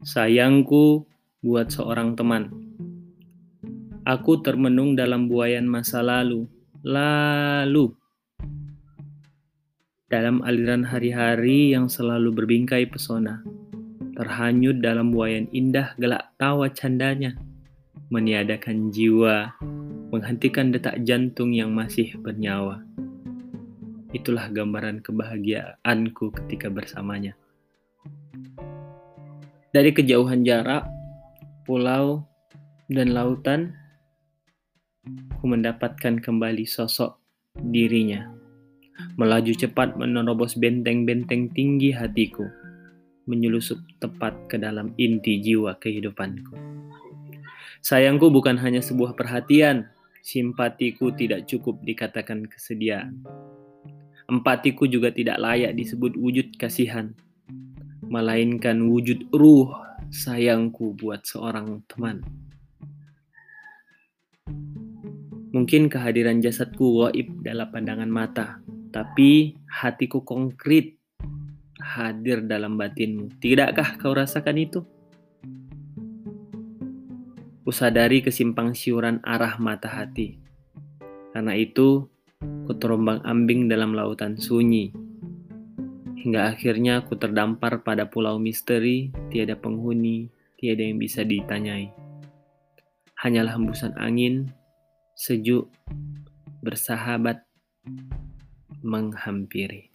Sayangku buat seorang teman. Aku termenung dalam buayan masa lalu. Lalu. Dalam aliran hari-hari yang selalu berbingkai pesona. Terhanyut dalam buayan indah gelak tawa candanya. Meniadakan jiwa, menghentikan detak jantung yang masih bernyawa. Itulah gambaran kebahagiaanku ketika bersamanya. Dari kejauhan jarak, pulau, dan lautan, ku mendapatkan kembali sosok dirinya. Melaju cepat menerobos benteng-benteng tinggi hatiku, menyelusup tepat ke dalam inti jiwa kehidupanku. Sayangku bukan hanya sebuah perhatian, simpatiku tidak cukup dikatakan kesediaan. Empatiku juga tidak layak disebut wujud kasihan melainkan wujud ruh sayangku buat seorang teman. Mungkin kehadiran jasadku waib dalam pandangan mata, tapi hatiku konkret hadir dalam batinmu. Tidakkah kau rasakan itu? Kusadari kesimpang siuran arah mata hati. Karena itu, ku terombang ambing dalam lautan sunyi Hingga akhirnya aku terdampar pada pulau misteri, tiada penghuni, tiada yang bisa ditanyai. Hanyalah hembusan angin, sejuk, bersahabat, menghampiri.